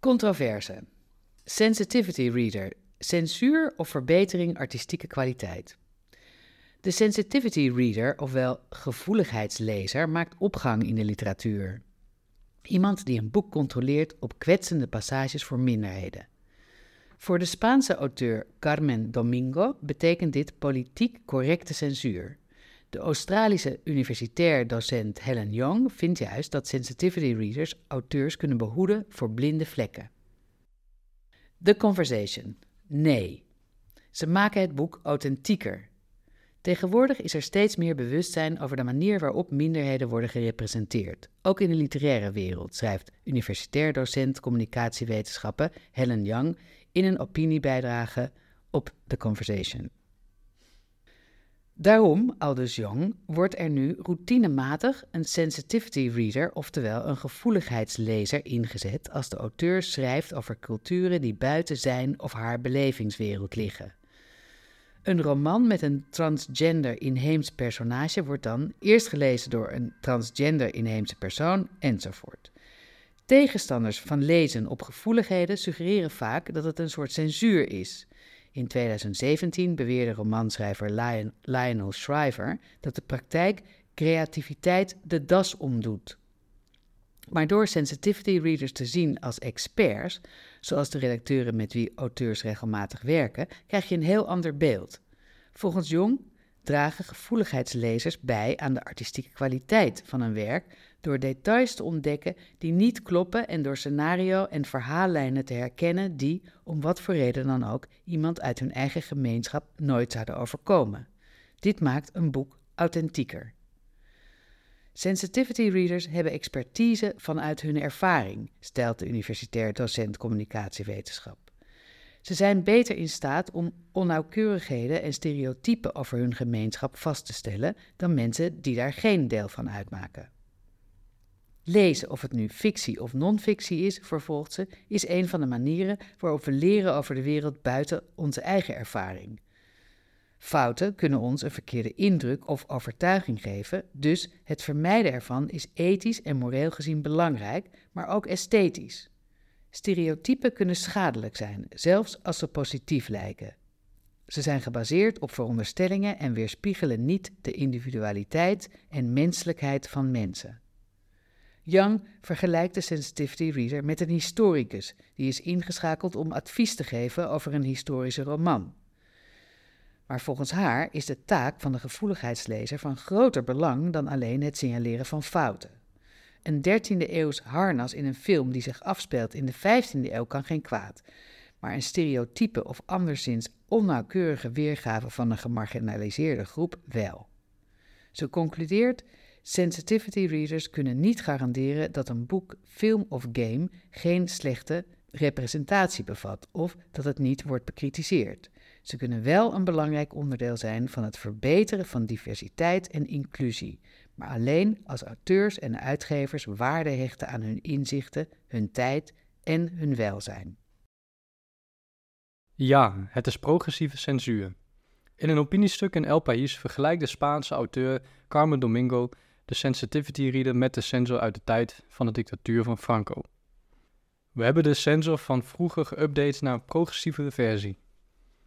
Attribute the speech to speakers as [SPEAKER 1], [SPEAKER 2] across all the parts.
[SPEAKER 1] Controverse. Sensitivity reader. Censuur of verbetering artistieke kwaliteit. De sensitivity reader, ofwel gevoeligheidslezer, maakt opgang in de literatuur. Iemand die een boek controleert op kwetsende passages voor minderheden. Voor de Spaanse auteur Carmen Domingo betekent dit politiek correcte censuur. De Australische universitair docent Helen Young vindt juist dat sensitivity readers auteurs kunnen behoeden voor blinde vlekken. The Conversation. Nee. Ze maken het boek authentieker. Tegenwoordig is er steeds meer bewustzijn over de manier waarop minderheden worden gerepresenteerd, ook in de literaire wereld, schrijft universitair docent communicatiewetenschappen Helen Young in een opiniebijdrage op The Conversation. Daarom, aldus Jong, wordt er nu routinematig een sensitivity reader, oftewel een gevoeligheidslezer, ingezet als de auteur schrijft over culturen die buiten zijn of haar belevingswereld liggen. Een roman met een transgender inheems personage wordt dan eerst gelezen door een transgender inheemse persoon enzovoort. Tegenstanders van lezen op gevoeligheden suggereren vaak dat het een soort censuur is. In 2017 beweerde romanschrijver Lionel Shriver dat de praktijk creativiteit de das omdoet. Maar door sensitivity readers te zien als experts, zoals de redacteuren met wie auteurs regelmatig werken, krijg je een heel ander beeld. Volgens Jong dragen gevoeligheidslezers bij aan de artistieke kwaliteit van een werk door details te ontdekken die niet kloppen en door scenario en verhaallijnen te herkennen die, om wat voor reden dan ook, iemand uit hun eigen gemeenschap nooit zouden overkomen. Dit maakt een boek authentieker. Sensitivity readers hebben expertise vanuit hun ervaring, stelt de universitair docent communicatiewetenschap. Ze zijn beter in staat om onnauwkeurigheden en stereotypen over hun gemeenschap vast te stellen dan mensen die daar geen deel van uitmaken. Lezen, of het nu fictie of non-fictie is, vervolgt ze, is een van de manieren waarop we leren over de wereld buiten onze eigen ervaring. Fouten kunnen ons een verkeerde indruk of overtuiging geven, dus het vermijden ervan is ethisch en moreel gezien belangrijk, maar ook esthetisch. Stereotypen kunnen schadelijk zijn, zelfs als ze positief lijken. Ze zijn gebaseerd op veronderstellingen en weerspiegelen niet de individualiteit en menselijkheid van mensen. Young vergelijkt de sensitivity reader met een historicus die is ingeschakeld om advies te geven over een historische roman. Maar volgens haar is de taak van de gevoeligheidslezer van groter belang dan alleen het signaleren van fouten. Een 13e eeuws harnas in een film die zich afspeelt in de 15e eeuw kan geen kwaad, maar een stereotype of anderszins onnauwkeurige weergave van een gemarginaliseerde groep wel. Ze concludeert Sensitivity readers kunnen niet garanderen dat een boek, film of game geen slechte representatie bevat of dat het niet wordt bekritiseerd. Ze kunnen wel een belangrijk onderdeel zijn van het verbeteren van diversiteit en inclusie, maar alleen als auteurs en uitgevers waarde hechten aan hun inzichten, hun tijd en hun welzijn.
[SPEAKER 2] Ja, het is progressieve censuur. In een opiniestuk in El País vergelijkt de Spaanse auteur Carmen Domingo de sensitivity reader met de sensor uit de tijd van de dictatuur van Franco. We hebben de sensor van vroeger geüpdate naar een progressievere versie.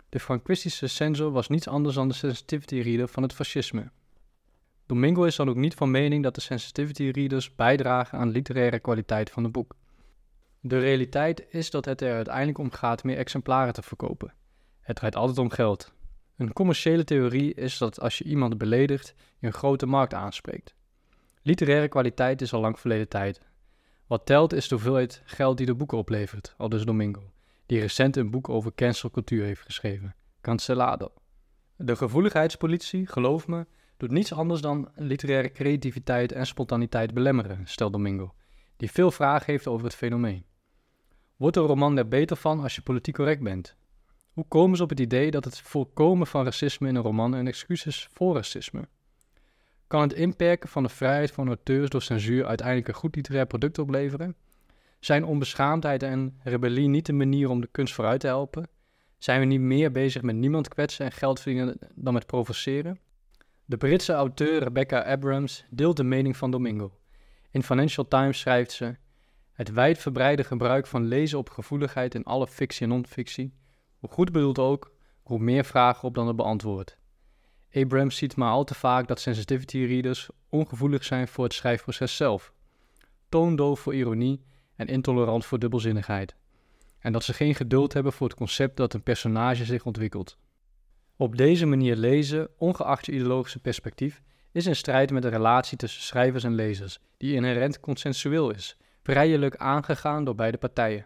[SPEAKER 2] De franquistische sensor was niets anders dan de sensitivity reader van het fascisme. Domingo is dan ook niet van mening dat de sensitivity readers bijdragen aan de literaire kwaliteit van het boek. De realiteit is dat het er uiteindelijk om gaat meer exemplaren te verkopen. Het draait altijd om geld. Een commerciële theorie is dat als je iemand beledigt, je een grote markt aanspreekt. Literaire kwaliteit is al lang verleden tijd. Wat telt is de hoeveelheid geld die de boeken oplevert, al dus Domingo, die recent een boek over cancelcultuur heeft geschreven, Cancelado. De gevoeligheidspolitie, geloof me, doet niets anders dan literaire creativiteit en spontaniteit belemmeren, stelt Domingo, die veel vragen heeft over het fenomeen. Wordt een roman er beter van als je politiek correct bent? Hoe komen ze op het idee dat het voorkomen van racisme in een roman een excuus is voor racisme? Kan het inperken van de vrijheid van auteurs door censuur uiteindelijk een goed literair product opleveren? Zijn onbeschaamdheid en rebellie niet de manier om de kunst vooruit te helpen? Zijn we niet meer bezig met niemand kwetsen en geld verdienen dan met provoceren? De Britse auteur Rebecca Abrams deelt de mening van Domingo. In Financial Times schrijft ze: Het wijdverbreide gebruik van lezen op gevoeligheid in alle fictie en non-fictie, hoe goed bedoeld ook, roept meer vragen op dan het beantwoordt. Abrams ziet maar al te vaak dat sensitivity readers ongevoelig zijn voor het schrijfproces zelf, toondoof voor ironie en intolerant voor dubbelzinnigheid, en dat ze geen geduld hebben voor het concept dat een personage zich ontwikkelt. Op deze manier lezen, ongeacht je ideologische perspectief, is in strijd met de relatie tussen schrijvers en lezers, die inherent consensueel is, vrijelijk aangegaan door beide partijen.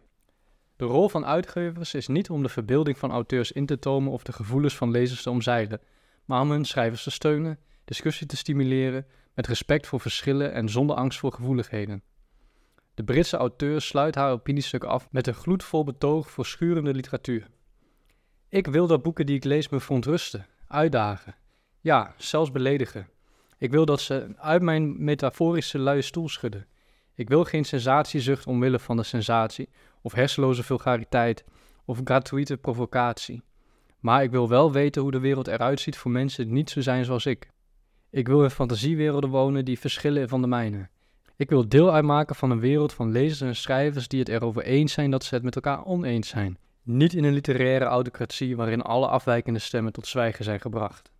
[SPEAKER 2] De rol van uitgevers is niet om de verbeelding van auteurs in te tomen of de gevoelens van lezers te omzeilen, maar om hun schrijvers te steunen, discussie te stimuleren, met respect voor verschillen en zonder angst voor gevoeligheden. De Britse auteur sluit haar opiniestuk af met een gloedvol betoog voor schurende literatuur. Ik wil dat boeken die ik lees me verontrusten, uitdagen, ja, zelfs beledigen. Ik wil dat ze uit mijn metaforische luie stoel schudden. Ik wil geen sensatiezucht omwille van de sensatie, of hersenloze vulgariteit, of gratuite provocatie. Maar ik wil wel weten hoe de wereld eruit ziet voor mensen die niet zo zijn zoals ik. Ik wil in fantasiewerelden wonen die verschillen van de mijne. Ik wil deel uitmaken van een wereld van lezers en schrijvers die het erover eens zijn dat ze het met elkaar oneens zijn. Niet in een literaire autocratie waarin alle afwijkende stemmen tot zwijgen zijn gebracht.